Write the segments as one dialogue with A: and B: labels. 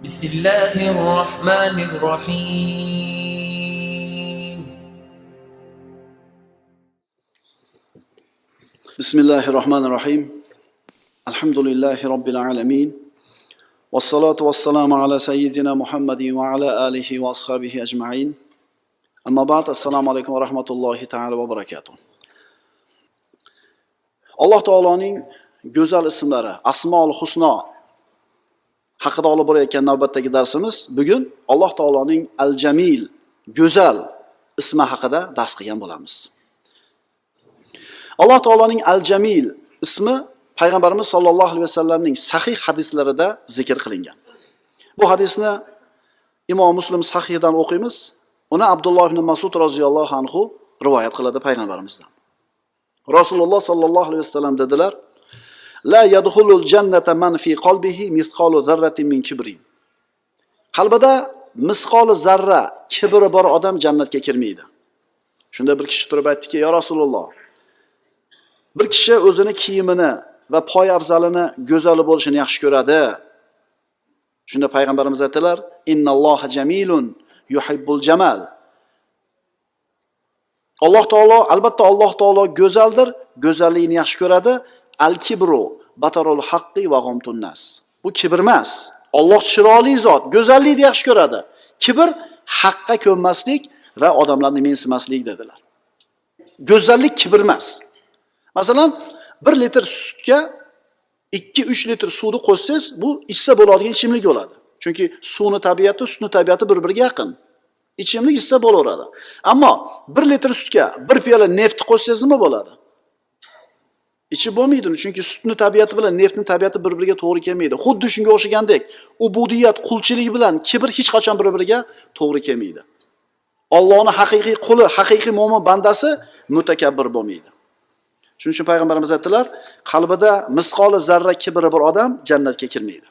A: بسم الله الرحمن الرحيم.
B: بسم الله الرحمن الرحيم. الحمد لله رب العالمين. والصلاة والسلام على سيدنا محمد وعلى آله وأصحابه أجمعين. أما بعد السلام عليكم ورحمة الله تعالى وبركاته. alloh taoloning go'zal ismlari asmoul husno haqida olib borayotgan navbatdagi darsimiz bugun alloh taoloning al jamil go'zal ismi haqida dars qilgan bo'lamiz. Alloh taoloning al jamil ismi payg'ambarimiz sollallohu alayhi vasallamning sahih hadislarida zikr qilingan. Bu hadisni imom muslim sahihidan o'qiymiz. Uni abdulloh ibn masud roziyallohu anhu rivoyat qiladi payg'ambarimizdan. Rasululloh sollallohu alayhi vasallam dedilar la yadxulul jannata man fi qalbihi mithqalu zarratin min kibrin. Qalbida misqoli zarra kibri bor odam jannatga kirmaydi. Shunda bir kishi turib aytdiki yo rasululloh bir kishi o'zini kiyimini va poy afzalini go'zali bo'lishini yaxshi ko'radi. Shunda payg'ambarimiz aytdilar innalloha jamilun yuhibbul jamal. Alloh taolo albatta alloh taolo go'zaldir go'zallikni yaxshi ko'radi. Al kibru batarul haqqi va g'omtunnas bu kibr emas. Olloh chiroyli zot go'zallikni yaxshi ko'radi. Kibr haqqa ko'nmaslik va odamlarni mensimaslik dedilar. Go'zallik kibr emas. Masalan bir litr sutga ikki uch litr suvni qo'shsangiz bu ichsa bo'ladigan ichimlik bo'ladi. Chunki suvni tabiati sutni tabiati bir biriga yaqin. Ichimlik ichsa bo'laveradi. Ammo bir litr sutga bir piyola neft qo'shsangiz nima bo'ladi? Ichib bo'lmaydi uni chunki sutni tabiati bilan neftni tabiati bir biriga to'g'ri kelmaydi xuddi shunga o'xshagandek ubudiyat qulchilik bilan kibr hech qachon bir biriga to'g'ri kelmaydi ollohni haqiqiy quli haqiqiy mo'min bandasi mutakabbir bo'lmaydi shuning uchun payg'ambarimiz aytdilar qalbida misqoli zarra kibri bir odam jannatga kirmaydi.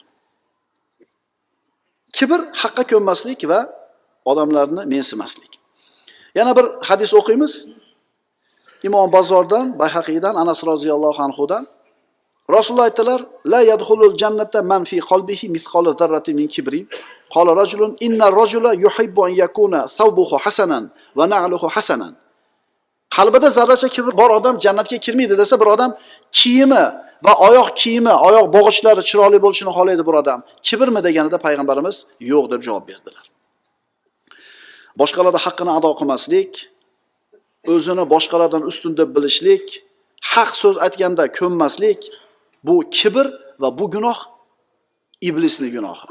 B: Kibr haqqa ko'nmaslik va odamlarni mensimaslik. Yana bir hadis o'qiymiz. Imom bazordan bayhaqiydan anas roziyallohu anhudan rasululloh aytdilar la yadxulul jannata man fi qalbihi mithqalu zarratin min kibrin. Qala rajulun inna rajula yuhibbu an yakuna thawbuhu hasanan va na'luhu hasanan. Qalbida zarracha kibr bor odam jannatga kirmaydi desa bir odam kiyimi va oyoq kiyimi oyoq bog'ichlari chiroyli bo'lishini xohlaydi bir odam. Kibrmi deganida payg'ambarimiz yo'q deb javob berdilar. Boshqalarni haqqini ado qilmaslik o'zini boshqalardan ustun deb bilishlik haq so'z aytganda ko'nmaslik bu kibr va bu gunoh iblisni gunohi.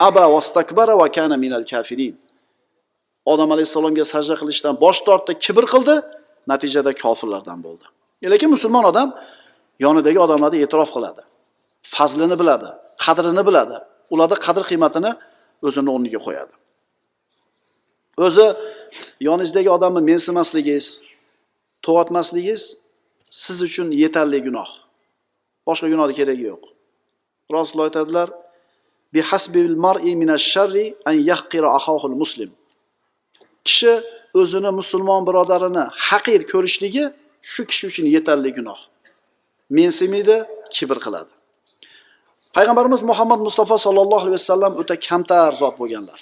B: Aba vastakbara va kana minal kafirin. Odam alayhissalomga sajda qilishdan bosh tortdi kibr qildi natijada kofirlardan bo'ldi. Lekin musulmon odam yonidagi odamlarni e'tirof qiladi fazlini biladi qadrini biladi. Ularni qadr qiymatini o'zini o'rniga qo'yadi. O'zi yoningizdagi odamni mensimasligingiz to'g'atmasligingiz siz uchun yetarli gunoh. Boshqa gunohni keragi yo'q. Rasululloh aytadilar bihasbil mar'i minash sharri an yahqira ahahul muslim. Kishi o'zini musulmon birodarini haqir ko'rishligi shu kishi uchun yetarli gunoh. Mensimaydi kibr qiladi. Payg'ambarimiz muhammad mustafa sollallohu alayhi vasallam o'ta kamtar zot bo'lganlar.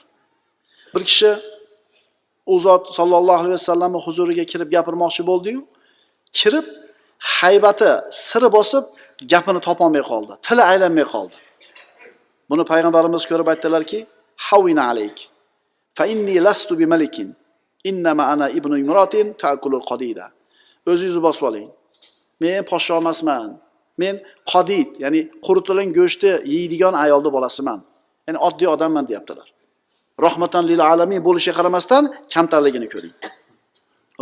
B: Bir kishi u zot sollallohu alayhi vasallamni huzuriga kirib gapirmoqchi bo'ldiyu kirib haybati siri bosib gapini topolmay qoldi tili aylanmay qoldi. Buni payg'ambarimiz ko'rib aytdilarki havina alayk fa inni lastu bi malikin innama ana ibnu imrotin takulul qodida o'zingizni bosib oling. Men podsho emasman. Men qodid ya'ni quritilgan go'shtni yeydigan ayolni bolasiman. Ya'ni oddiy odamman deyaptilar. Rahmatan lil alamin bo'lishiga qaramasdan kamtarligini ko'ring.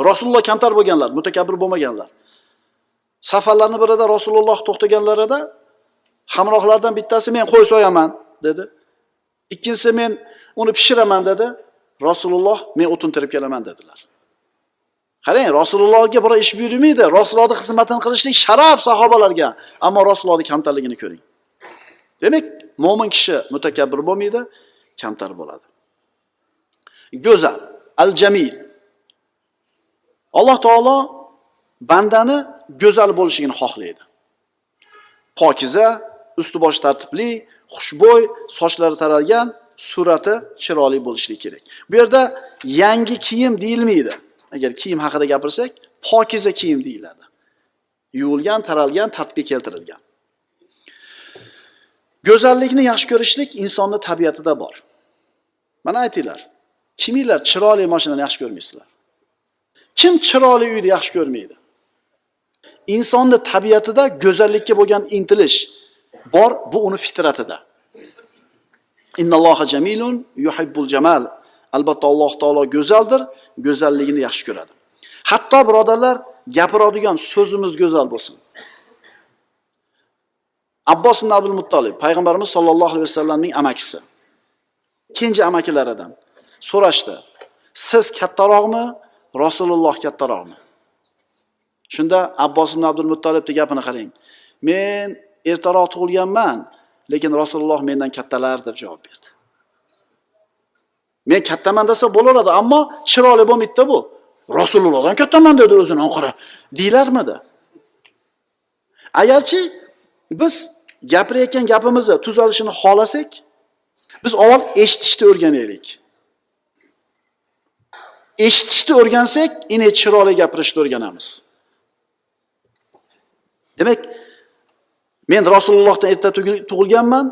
B: Rasululloh kamtar bo'lganlar mutakabbir bo'lmaganlar. Safarlarni birida rasululloh to'xtaganlarida hamrohlardan bittasi men qo'y so'yaman dedi. Ikkinchisi men uni pishiraman dedi. Rasululloh men o'tin terib kelaman dedilar. Qarang rasulullohga birov ish buyurmaydi rasulullohni xizmatini qilishlik sharaf sahobalarga ammo rasulullohni kamtarligini ko'ring. Demak mo'min kishi mutakabbir bo'lmaydi kamtar bo'ladi. Go'zal al jamil alloh taolo bandani go'zal bo'lishligini xohlaydi pokiza usti boshi tartibli xushbo'y, sochlari taralgan, surati chiroyli bo'lishi kerak. Bu yerda yangi kiyim deyilmaydi. Agar kiyim haqida gapirsak, pokiza kiyim deyiladi. Yuvilgan, taralgan, tartibga keltirilgan. Go'zallikni yaxshi ko'rishlik insonning tabiatida bor. Mana aytinglar, kiminglar chiroyli mashinani yaxshi ko'rmaysizlar? Kim chiroyli uyni yaxshi ko'rmaydi? Insonning tabiatida go'zallikka bo'lgan intilish bor, bu uni fitratida. Innalloha jamilun yuhibbul jamal. Albatta Alloh taolo go'zaldir, go'zalligini yaxshi ko'radi. Hatto birodarlar, gapiradigan so'zimiz go'zal bo'lsin. Abbos ibn Abdul Muttolib, payg'ambarimiz sollallohu alayhi vasallamning amakisi. Kenja amakilaridan so'rashdi. Siz kattaroqmi, Rasululloh kattaroqmi? Shunda Abbos ibn Abdul Muttolibning gapini qarang. Men ertaroq tug'ilganman, lekin Rasululloh mendan kattalar deb javob berdi. Men kattaman desa bo'laveradi, ammo chiroyli bo'lmaydi bu. Rasulullohdan kattaman dedi o'zini qara. deyilarmidi Agarchi biz gapirayotgan gapimizni tuzalishini xohlasak, biz avval eshitishni o'rganaylik. Eshitishni o'rgansak, ine chiroyli gapirishni o'rganamiz. Demak, men Rasulullohdan erta tug'ilganman,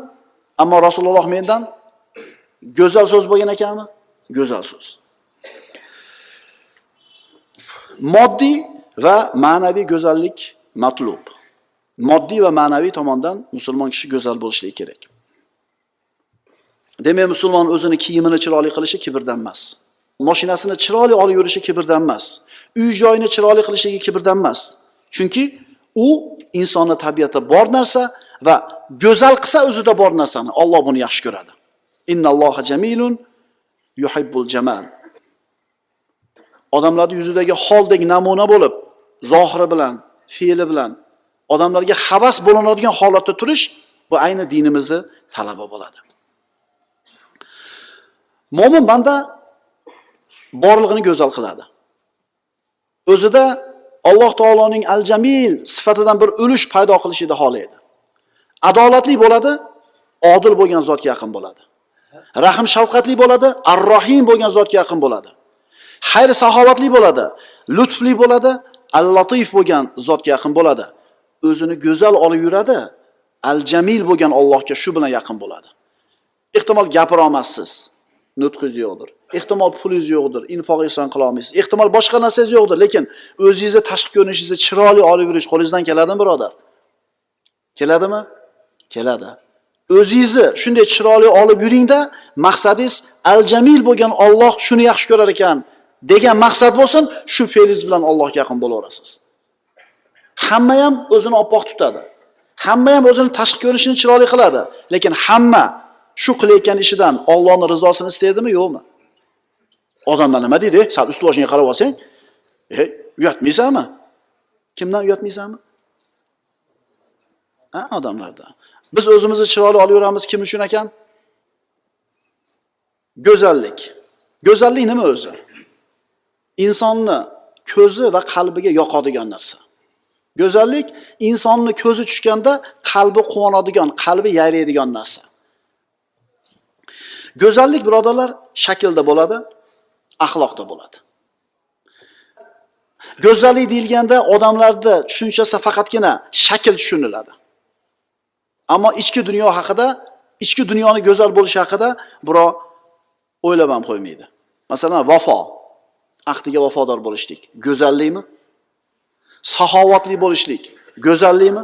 B: ammo Rasululloh mendan go'zal so'z bo'lgan ekanmi? Go'zal so'z. Moddiy va ma'naviy go'zallik matlub. Moddiy va ma'naviy tomondan musulmon kishi go'zal bo'lishi kerak. Demak, musulmon o'zini kiyimini chiroyli qilishi kibrdan emas. Mashinasini chiroyli olib yurishi kibrdan emas. Uy joyini chiroyli qilishligi kibrdan emas. Chunki u insonni tabiatida bor narsa va go'zal qilsa o'zida bor narsani Alloh buni yaxshi ko'radi. Innalloha jamilun yuhibbul jamal. Odamlarning yuzidagi holdek namuna bo'lib, zohiri bilan, fe'li bilan odamlarga havas bo'linadigan holatda turish bu ayni dinimizni talabi bo'ladi. Mo'min banda borlig'ini go'zal qiladi. O'zida Alloh taoloning al-jamil sifatidan bir ulush paydo qilishini xohlaydi. Adolatli bo'ladi, odil bo'lgan zotga yaqin bo'ladi. rahm shafqatli bo'ladi, ar-rohim bo'lgan zotga yaqin bo'ladi. Xayr saxovatli bo'ladi, lutfli bo'ladi, al-latif bo'lgan zotga yaqin bo'ladi. O'zini go'zal olib yuradi, al-jamil bo'lgan Allohga shu bilan yaqin bo'ladi. Ehtimol gapirolmassiz nutqingiz yo'qdir. Ehtimol pulingiz yo'qdir, infoq ihson qila. Ehtimol boshqa narsangiz yo'qdir, lekin o'zingizni tashqi ko'rinishingizni chiroyli olib yurish qo'lingizdan keladimi, birodar? Keladimi? Keladi. O'zingizni shunday chiroyli olib yuringda, maqsadingiz al-jamil bo'lgan Alloh shuni yaxshi ko'rar ekan degan maqsad bo'lsin, shu fe'lingiz bilan Allohga yaqin bo'laverasiz. Hamma ham o'zini oppoq tutadi. Hamma ham o'zini tashqi ko'rinishini chiroyli qiladi, lekin hamma shu qilayotgan ishidan Allohning rizosini istaydimi, yo'qmi? Odamlar nima deydi? Sal ust boshingga qarab olsang, "Ey, uyatmaysanmi? Kimdan uyatmaysanmi?" Ha, odamlardan. Biz o'zimizni chiroyli olib yuramiz kim uchun ekan? Go'zallik. Go'zallik nima o'zi? Insonni ko'zi va qalbiga yoqadigan narsa. Go'zallik insonni ko'zi tushganda qalbi quvonadigan, qalbi yayraydigan narsa. Go'zallik birodarlar shaklda bo'ladi, axloqda bo'ladi. Go'zallik deyilganda odamlarda tushunchasi faqatgina shakl tushuniladi. Ammo ichki dunyo haqida, ichki dunyoni go'zal bo'lishi haqida birov o'ylab ham qo'ymaydi. Masalan, vafo, ahdiga vafodor bo'lishlik go'zallikmi? Saxovatli bo'lishlik go'zallikmi?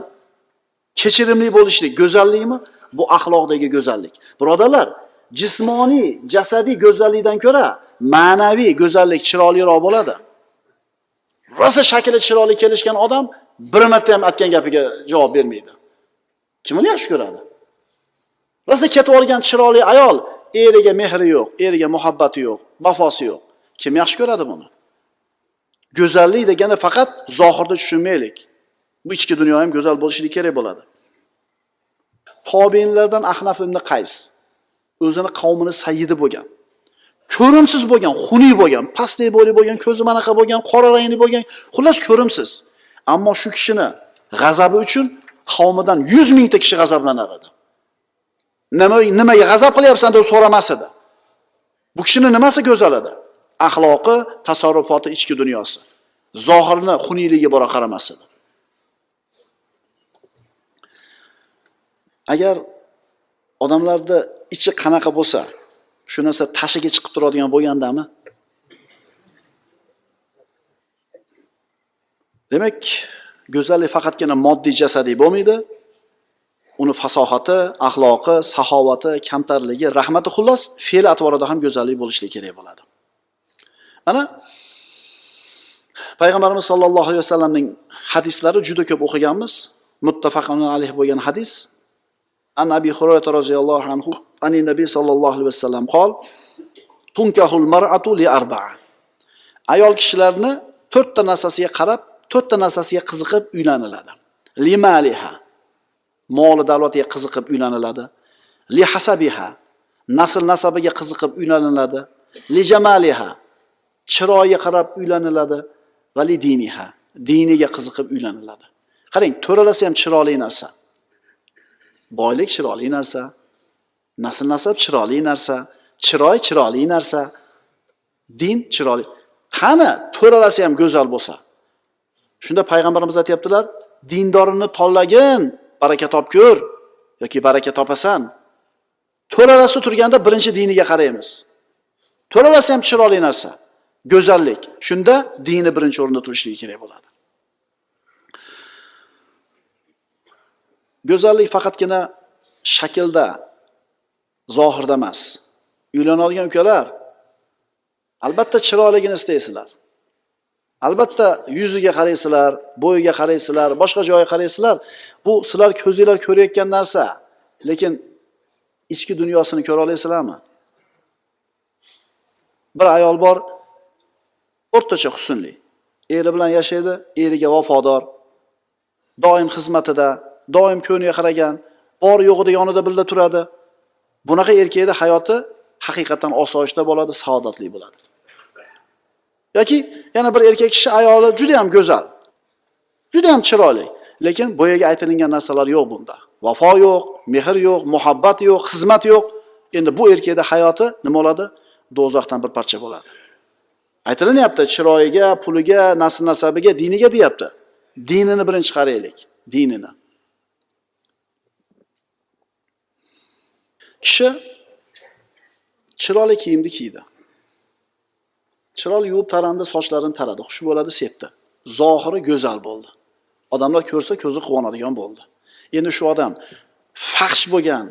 B: Kechirimli bo'lishlik go'zallikmi? Bu axloqdagi go'zallik. Birodarlar, jismoniy, jasadiy go'zallikdan ko'ra ma'naviy go'zallik chiroyliroq bo'ladi. Rosa shakli chiroyli kelishgan odam bir marta ham aytgan gapiga javob bermaydi. Kim uni yaxshi ko'radi? Rosa ketib olgan chiroyli ayol eriga mehri yo'q, eriga muhabbati yo'q, vafosi yo'q. Kim yaxshi ko'radi buni? Go'zallik deganda faqat zohirda tushunmaylik. Bu ichki dunyo ham go'zal bo'lishi kerak bo'ladi. tobeinlardan Ahnaf ibn Qays o'zini qavmini sayyidi bo'lgan. Ko'rimsiz bo'lgan, xunuk bo'lgan, pastlik bo'yli bo'lgan, ko'zi manaqa bo'lgan, qora rangli bo'lgan, xullas ko'rimsiz. Ammo shu kishini g'azabi uchun qavmidan 100 mingta kishi g'azablanar edi. nima nimaga g'azab qilyapsan deb so'ramas edi bu kishini nimasi go'zal edi axloqi tasarrufoti ichki dunyosi zohirni xuniyligiga bora qaramas edi agar odamlarni ichi qanaqa bo'lsa shu narsa tashiga chiqib turadigan bo'lgandami? Demak go'zallik faqatgina moddiy jasadiy bo'lmaydi. Uni fasohati axloqi saxovati kamtarligi rahmati xullas fe'l atvorida ham go'zallik bo'lishligi kerak bo'ladi. Mana payg'ambarimiz sollallohu alayhi vasallamning hadislari juda ko'p o'qiganmiz. Muttafaqun alayh bo'lgan hadis an abi hurayra roziyallohu anhu ani nabiy sollallohu alayhi vasallam qol tunkahul mar'atu li arba'a. Ayol kishilarni to'rtta narsasiga qarab to'rtta narsasiga qiziqib uylaniladi. Limaliha moli davlatiga qiziqib uylaniladi. Li hasabiha. Nasl nasabiga qiziqib uylaniladi. Li jamaliha. Chiroyiga qarab uylaniladi va li diniha. Diniga qiziqib uylaniladi. Qarang to'ralasi ham chiroyli narsa. Boylik chiroyli narsa. Nasl nasab chiroyli narsa. Chiroy chiroyli narsa. Din chiroyli. Qani to'ralasi ham go'zal bo'lsa? Shunda payg'ambarimiz aytyaptilar dindorini tanlagin baraka topgur yoki baraka topasan. To'ralasi turganda birinchi diniga qaraymiz. To'ralasi ham chiroyli narsa go'zallik. Shunda dini birinchi o'rinda turishligi kerak bo'ladi. Go'zallik faqatgina shaklda zohirda emas. Uylanadigan ukalar albatta chiroyligini istaysizlar. Albatta yuziga qaraysizlar bo'yiga qaraysizlar boshqa joyiga qaraysizlar. Bu sizlar ko'zinglar ko'rayotgan narsa lekin ichki dunyosini ko'ra olasizlarmi bir ayol bor o'rtacha husnli. Eri bilan yashaydi eriga vafodor. Doim xizmatida doim ko'ngliga qaragan bor yo'g'ida yonida birga turadi. Bunaqa erkakni hayoti haqiqatdan osoyishta bo'ladi saodatli bo'ladi. Yoki yana bir erkak kishi ayoli juda yam go'zal juda yam chiroyli lekin boyaga aytilingan narsalar yo'q bunda. Vafo yo'q mehr yo'q muhabbat yo'q xizmat yo'q. Endi bu erkakni hayoti nima bo'ladi? Do'zaxdan bir parcha bo'ladi. Aytilinyapti chiroyiga puliga nasl nasabiga diniga deyapti. Dinini birinchi qaraylik dinini. Kishi chiroyli kiyimni kiydi. Chiroyli yuvib tarandi sochlarini taradi. Xush bo'ladi sepdi. Zohiri go'zal bo'ldi. Odamlar ko'rsa ko'zi quvonadigan bo'ldi. Endi shu odam faxsh bo'lgan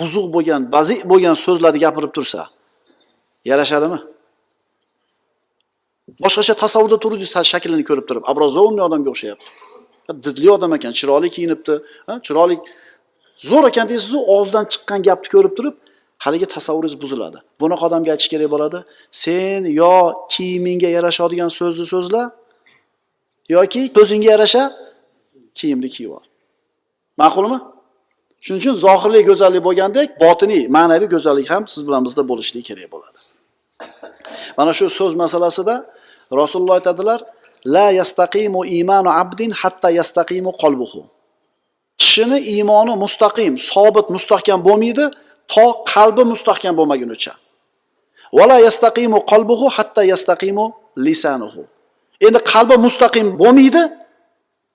B: buzuq bo'lgan bazi bo'lgan so'zlarni gapirib tursa yarashadimi? Boshqacha tasavvurda turuvdi shaklini ko'rib turib образованный odamga o'xshayapti. Didli odam ekan chiroyli kiyinibdi. Ha, chiroyli zo'r ekan deysizu og'zidan chiqqan gapni ko'rib turib haligi tasavvuringiz buziladi. Bunaqa odamga aytish kerak bo'ladi. Sen yo kiyimingga yarashadigan so'zni so'zla yoki ko'zingga yarasha kiyimni kiyib ol. Ma'qulmi? Shuning uchun zohirlik go'zallik bo'lgandek botiniy ma'naviy go'zallik ham siz bilan bizda bo'lishligi kerak bo'ladi. Mana shu so'z masalasida rasululloh aytadilar la yastaqimu imanu abdin hatta yastaqimu qalbuhu. Kishini iymoni mustaqim sobit mustahkam bo'lmaydi to qalbi mustahkam bo'lmagunicha. Vala yastaqimu qalbuhu hatta yastaqimu lisanuhu. Endi qalbi mustaqim bo'lmaydi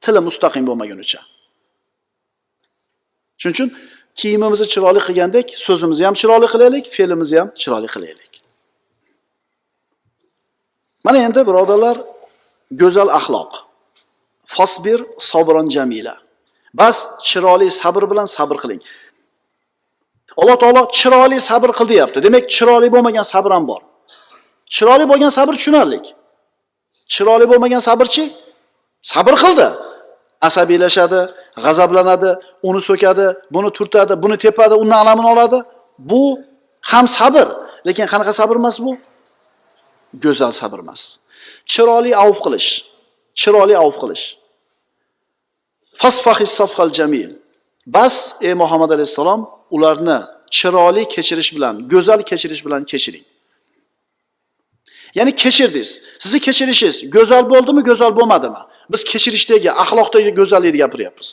B: tili mustaqim bo'lmagunicha. Shuning uchun kiyimimizni chiroyli qilgandek so'zimizni ham chiroyli qilaylik fe'limizni ham chiroyli qilaylik. Mana endi birodarlar go'zal axloq. Fosbir sobron jamila bas chiroyli sabr bilan sabr qiling. Alloh taolo chiroyli sabr qil deyapti. Demak chiroyli bo'lmagan sabr ham bor. Chiroyli bo'lgan sabr tushunarli chiroyli bo'lmagan sabrchi sabr qildi. Asabiylashadi g'azablanadi uni so'kadi buni turtadi buni tepadi undan alamini oladi. Bu ham sabr. Lekin qanaqa sabr emas bu? Go'zal sabr emas. Chiroyli avf qilish. Chiroyli avf qilish. Fasfahis safhal jamil bas ey muhammad alayhissalom ularni chiroyli kechirish bilan go'zal kechirish bilan kechiring ya'ni kechirdingiz sizni kechirishingiz go'zal bo'ldimi go'zal bo'lmadimi biz kechirishdagi axloqdagi go'zallikni gapiryapmiz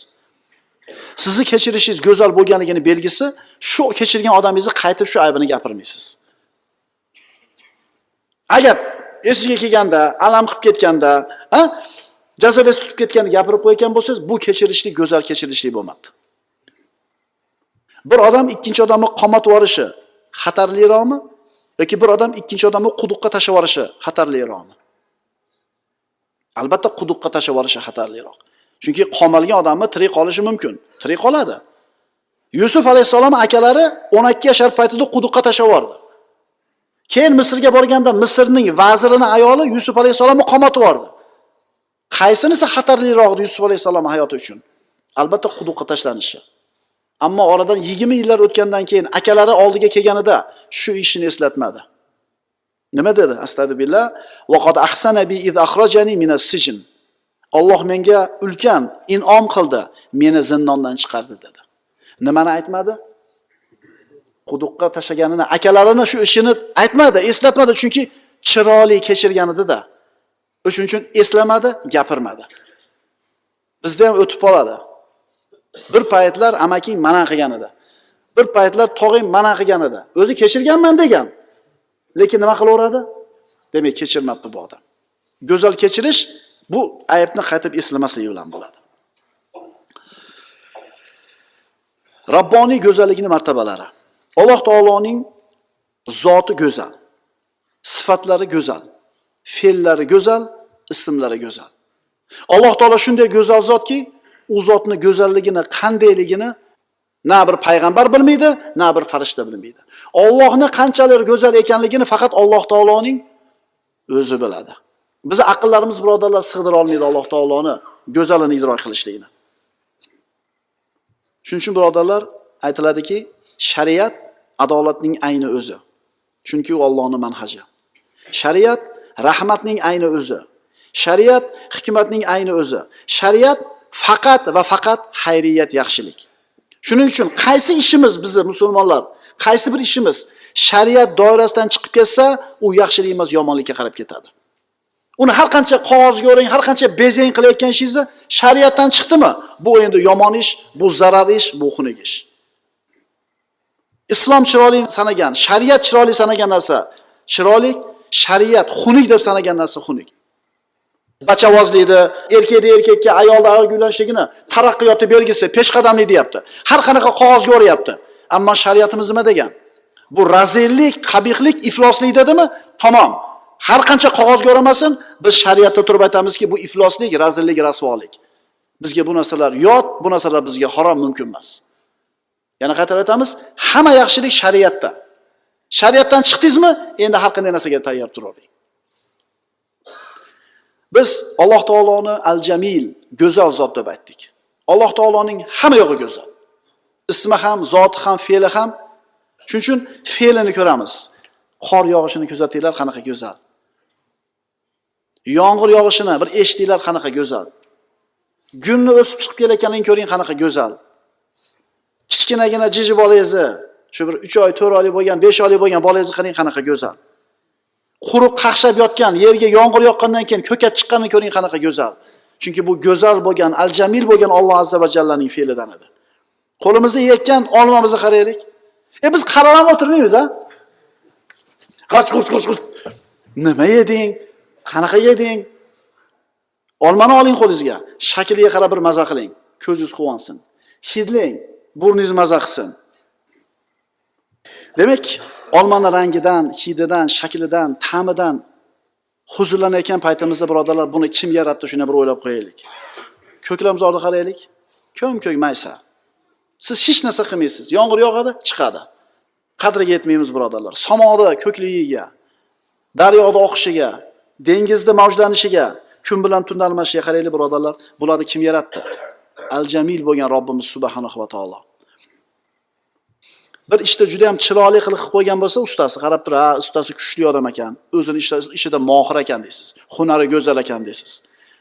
B: sizni kechirishingiz go'zal bo'lganligini belgisi shu kechirgan odamingizni qaytib shu aybini gapirmaysiz. Agar esiga kelganda alam qilib ketganda a jazabasi tutib ketganini gapirib qo'ygan bo'lsangiz bu kechirishlik go'zal kechirishlik bo'lmadi bir odam ikkinchi odamni qomatib yuborishi xatarliroqmi yoki bir odam ikkinchi odamni quduqqa tashlab yuborishi xatarliroqmi? Albatta quduqqa tashlab yuborishi xatarliroq. Chunki qomalgan odamni tirik qolishi mumkin tirik qoladi yusuf alayhissalom akalari o'n ikki yashar paytida quduqqa tashlab yubordi. Keyin misrga borganda misrning vazirini ayoli yusuf alayhissalomni qomatib yubordi. Qaysinisi xatarliroq edi yusuf alayhissalom hayoti uchun. Albatta quduqqa tashlanishi. Ammo oradan yigirma yillar o'tgandan keyin akalari oldiga kelganida shu ishini eslatmadi. Nima dedi? Astag'billah vaqad ahsana bi iz akhrajani minas sijn Alloh menga ulkan in'om qildi meni zindondan chiqardi dedi. Nimani aytmadi? Quduqqa tashlaganini akalarini shu ishini aytmadi eslatmadi chunki chiroyli kechirgan edida o'shuning uchun eslamadi gapirmadi. Bizda ham o'tib qoladi. Bir paytlar amaking mana qilgan edi. Bir paytlar tog'ing mana qilgan edi. O'zi kechirganman degan. Lekin nima qilaveradi? Demak kechirmabdi bu odam. Go'zal kechirish bu aybni qaytib eslamaslik bilan bo'ladi. Robboniy go'zalligini martabalari. Alloh taoloning zoti go'zal. Sifatlari go'zal. Fe'llari go'zal ismlari go'zal. Alloh taolo shunday go'zal zotki u zotni go'zalligini qandayligini na bir payg'ambar bilmaydi na bir farishta bilmaydi. Ollohni qanchalik go'zal ekanligini faqat alloh taoloning o'zi biladi. Bizni aqllarimiz birodarlar sig'dira olmaydi alloh taoloni go'zalini idrok qilishligini. Shuning uchun birodarlar aytiladiki shariat adolatning ayni o'zi. Chunki u ollohni manhaji. Shariat rahmatning ayni o'zi. Shariat hikmatning ayni o'zi. Shariat faqat va faqat xayriyat yaxshilik. Shuning uchun qaysi ishimiz bizni musulmonlar qaysi bir ishimiz shariat doirasidan chiqib ketsa u yaxshilik emas yomonlikka qarab ketadi. Uni har qancha qog'ozga o'rang har qancha bezang qilayotgan ishingizni shariatdan chiqdimi? Bu endi yomon ish bu zarar ish bu xunuk ish. Islom chiroyli sanagan shariat chiroyli sanagan narsa. Chiroyli shariat xunuk deb sanagan narsa xunuk. Bachavozlikni erkakni erkakka ayolni ayolga uylanishligini taraqqiyotni belgisi peshqadamlik deyapti. Har qanaqa qog'ozga o'rayapti ammo shariatimiz nima degan? Bu razillik qabihlik ifloslik dedimi? Tamom. Har qancha qog'ozga o'ramasin biz shariatda turib aytamizki bu ifloslik razillik rasvolik. Bizga bu narsalar yot bu narsalar bizga harom mumkin emas. Yana qaytarib aytamiz hamma yaxshilik shariatda. Shariatdan chiqdingizmi? Endi har qanday narsaga tayyor turavering. Biz alloh taoloni al jamil go'zal zot deb aytdik. Alloh taoloning hamma yog'i go'zal. Ismi ham zoti ham fe'li ham. Shuning uchun fe'lini ko'ramiz. Qor yog'ishini kuzatinglar qanaqa go'zal. Yomg'ir yog'ishini bir eshitinglar qanaqa go'zal. Gulni o'sib chiqib kelayotganini ko'ring qanaqa go'zal. Kichkinagina jiji bolangizni shu bir uch oy to'rt oylik bo'lgan besh oylik bo'lgan bolangizni qarang qanaqa go'zal. Quruq qaqshab yotgan yerga yomg'ir yoqqandan keyin ko'kat chiqqanini ko'ring qanaqa go'zal. Chunki bu go'zal bo'lgan al jamil bo'lgan alloh azza va jallaning fe'lidan edi. Qo'limizda yetgan olmamizni qaraylik. E biz qarab ham o'tirmaymiz a g'ach g'uch g'uch g'uch nima yeding? Qanaqa yeding? Olmani oling qo'lingizga. Shakliga qarab bir maza qiling. Ko'zingiz quvonsin. Hidlang. Burningiz maza qilsin. Demak olmani rangidan hididan shaklidan ta'midan huzurlanayotgan paytimizda birodarlar buni kim yaratdi shuni bir o'ylab qo'yaylik. Ko'klamzorni qaraylik. Ko'm ko'k maysa. Siz hech narsa qilmaysiz. Yomg'ir yog'adi chiqadi. Qadriga yetmaymiz birodarlar. Somoni ko'kligiga daryoda oqishiga dengizda mavjlanishiga kun bilan tunni almashishiga qaraylik birodarlar. Bularni kim yaratdi? Al jamil bo'lgan robbimiz subhanahu va taolo. bir ishda juda yam chiroyli qilib qilib qo'ygan bo'lsa ustasi qarab turib ha ustasi kuchli odam ekan o'zini ishda- ishida mohir ekan deysiz hunari go'zal ekan deysiz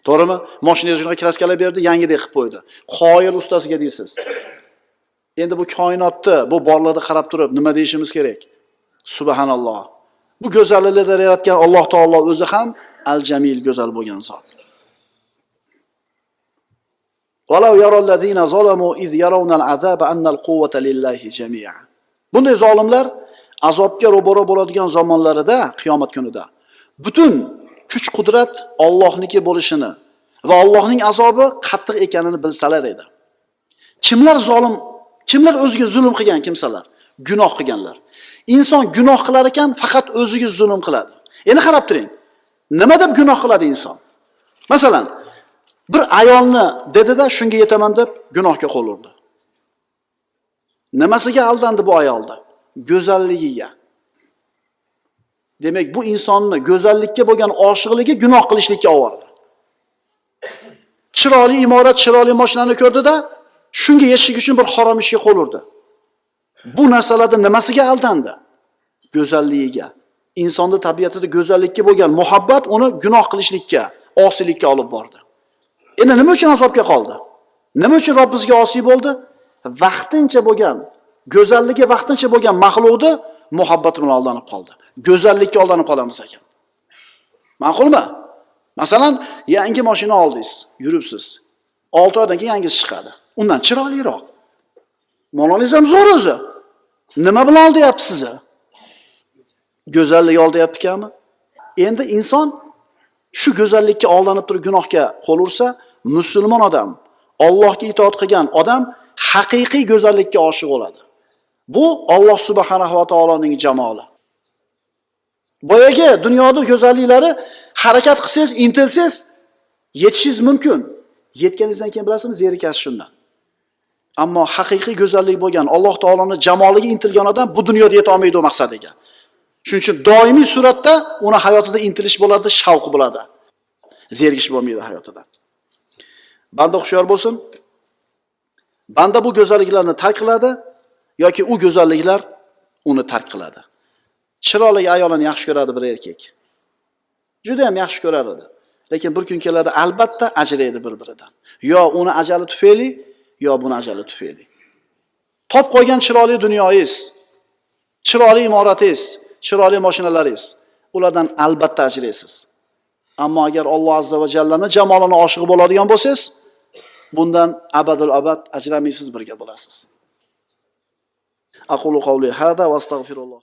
B: to'g'rimi moshinangizni shunaqa kraskalab berdi yangidek qilib qo'ydi qoyil ustasiga deysiz endi bu koinotni bu borlarni qarab turib nima deyishimiz kerak subhanalloh bu go'zalliklarni yaratgan alloh taolo o'zi ham al jamil go'zal bo'lgan zot ولو يرى الذين ظلموا إذ يرون العذاب أن القوة لله جميعا bunday zolimlar azobga ro'baro bo'ladigan zamonlarida qiyomat kunida butun kuch qudrat Allohniki bo'lishini va Allohning azobi qattiq ekanini bilsalar edi. Kimlar zolim kimlar o'ziga zulm qilgan kimsalar? Gunoh qilganlar. Inson gunoh qilar ekan faqat o'ziga zulm qiladi. Endi qarab turing nima deb gunoh qiladi inson? Masalan bir ayolni dedida shunga yetaman deb gunohga qo'l urdi. Nimasiga aldandi bu ayolda go'zalligiga. Demak bu insonni go'zallikka bo'lgan oshiqligi gunoh qilishlikka olib bordi chiroyli imorat chiroyli mashinani ko'rdida shunga yetishlik uchun bir harom ishga qo'l urdi. Bu narsalarda nimasiga aldandi? Go'zalligiga. Insonni tabiatida go'zallikka bo'lgan muhabbat uni gunoh qilishlikka osiylikka olib bordi. Endi nima uchun azobga qoldi? Nima uchun robbisiga osiy bo'ldi? Vaqtincha bo'lgan go'zalligi vaqtincha bo'lgan maxluqni muhabbati bilan aldanib qoldi. Go'zallikka aldanib qolamiz ekan. Ma'qulmi? Masalan yangi mashina oldingiz yuribsiz. Olti oydan keyin yangisi chiqadi. Undan chiroyliroq. Monolingiz ham zo'r o'zi. Nima bilan oldayapti sizni go'zallik oldayapti ekanmi endi inson shu go'zallikka aldanib turib gunohga qo'l ursa musulmon odam Allohga itoat qilgan odam haqiqiy go'zallikka oshiq bo'ladi. Bu Alloh subhanahu va taoloning jamoli. Boyagi dunyoni go'zalliklari harakat qilsangiz intilsangiz yetishingiz mumkin. Yetganingizdan keyin bilasizmi zerikasiz shundan. Ammo haqiqiy go'zallik bo'lgan alloh taoloni jamoliga intilgan odam bu dunyoda yeta olmaydi u maqsadiga. Shuning uchun doimiy suratda uni hayotida intilish bo'ladi shavq bo'ladi. Zerikish bo'lmaydi hayotida banda hushyor bo'lsin. Banda bu go'zalliklarni tark qiladi yoki u go'zalliklar uni tark qiladi. Chiroyli ayolini yaxshi ko'radi bir erkak. Juda ham yaxshi ko'rar edi. Lekin bir kun keladi albatta ajraydi bir biridan yo uni ajali tufayli yo buni ajali tufayli. Top qo'ygan chiroyli dunyoyingiz chiroyli imoratingiz chiroyli mashinalaringiz ulardan albatta ajraysiz. Ammo agar Alloh azza va jallani jamolini oshiq bo'ladigan bo'lsangiz bundan abadul abad ajramaysiz birga bo'lasiz. Aqulu qawli hada va astag'firulloh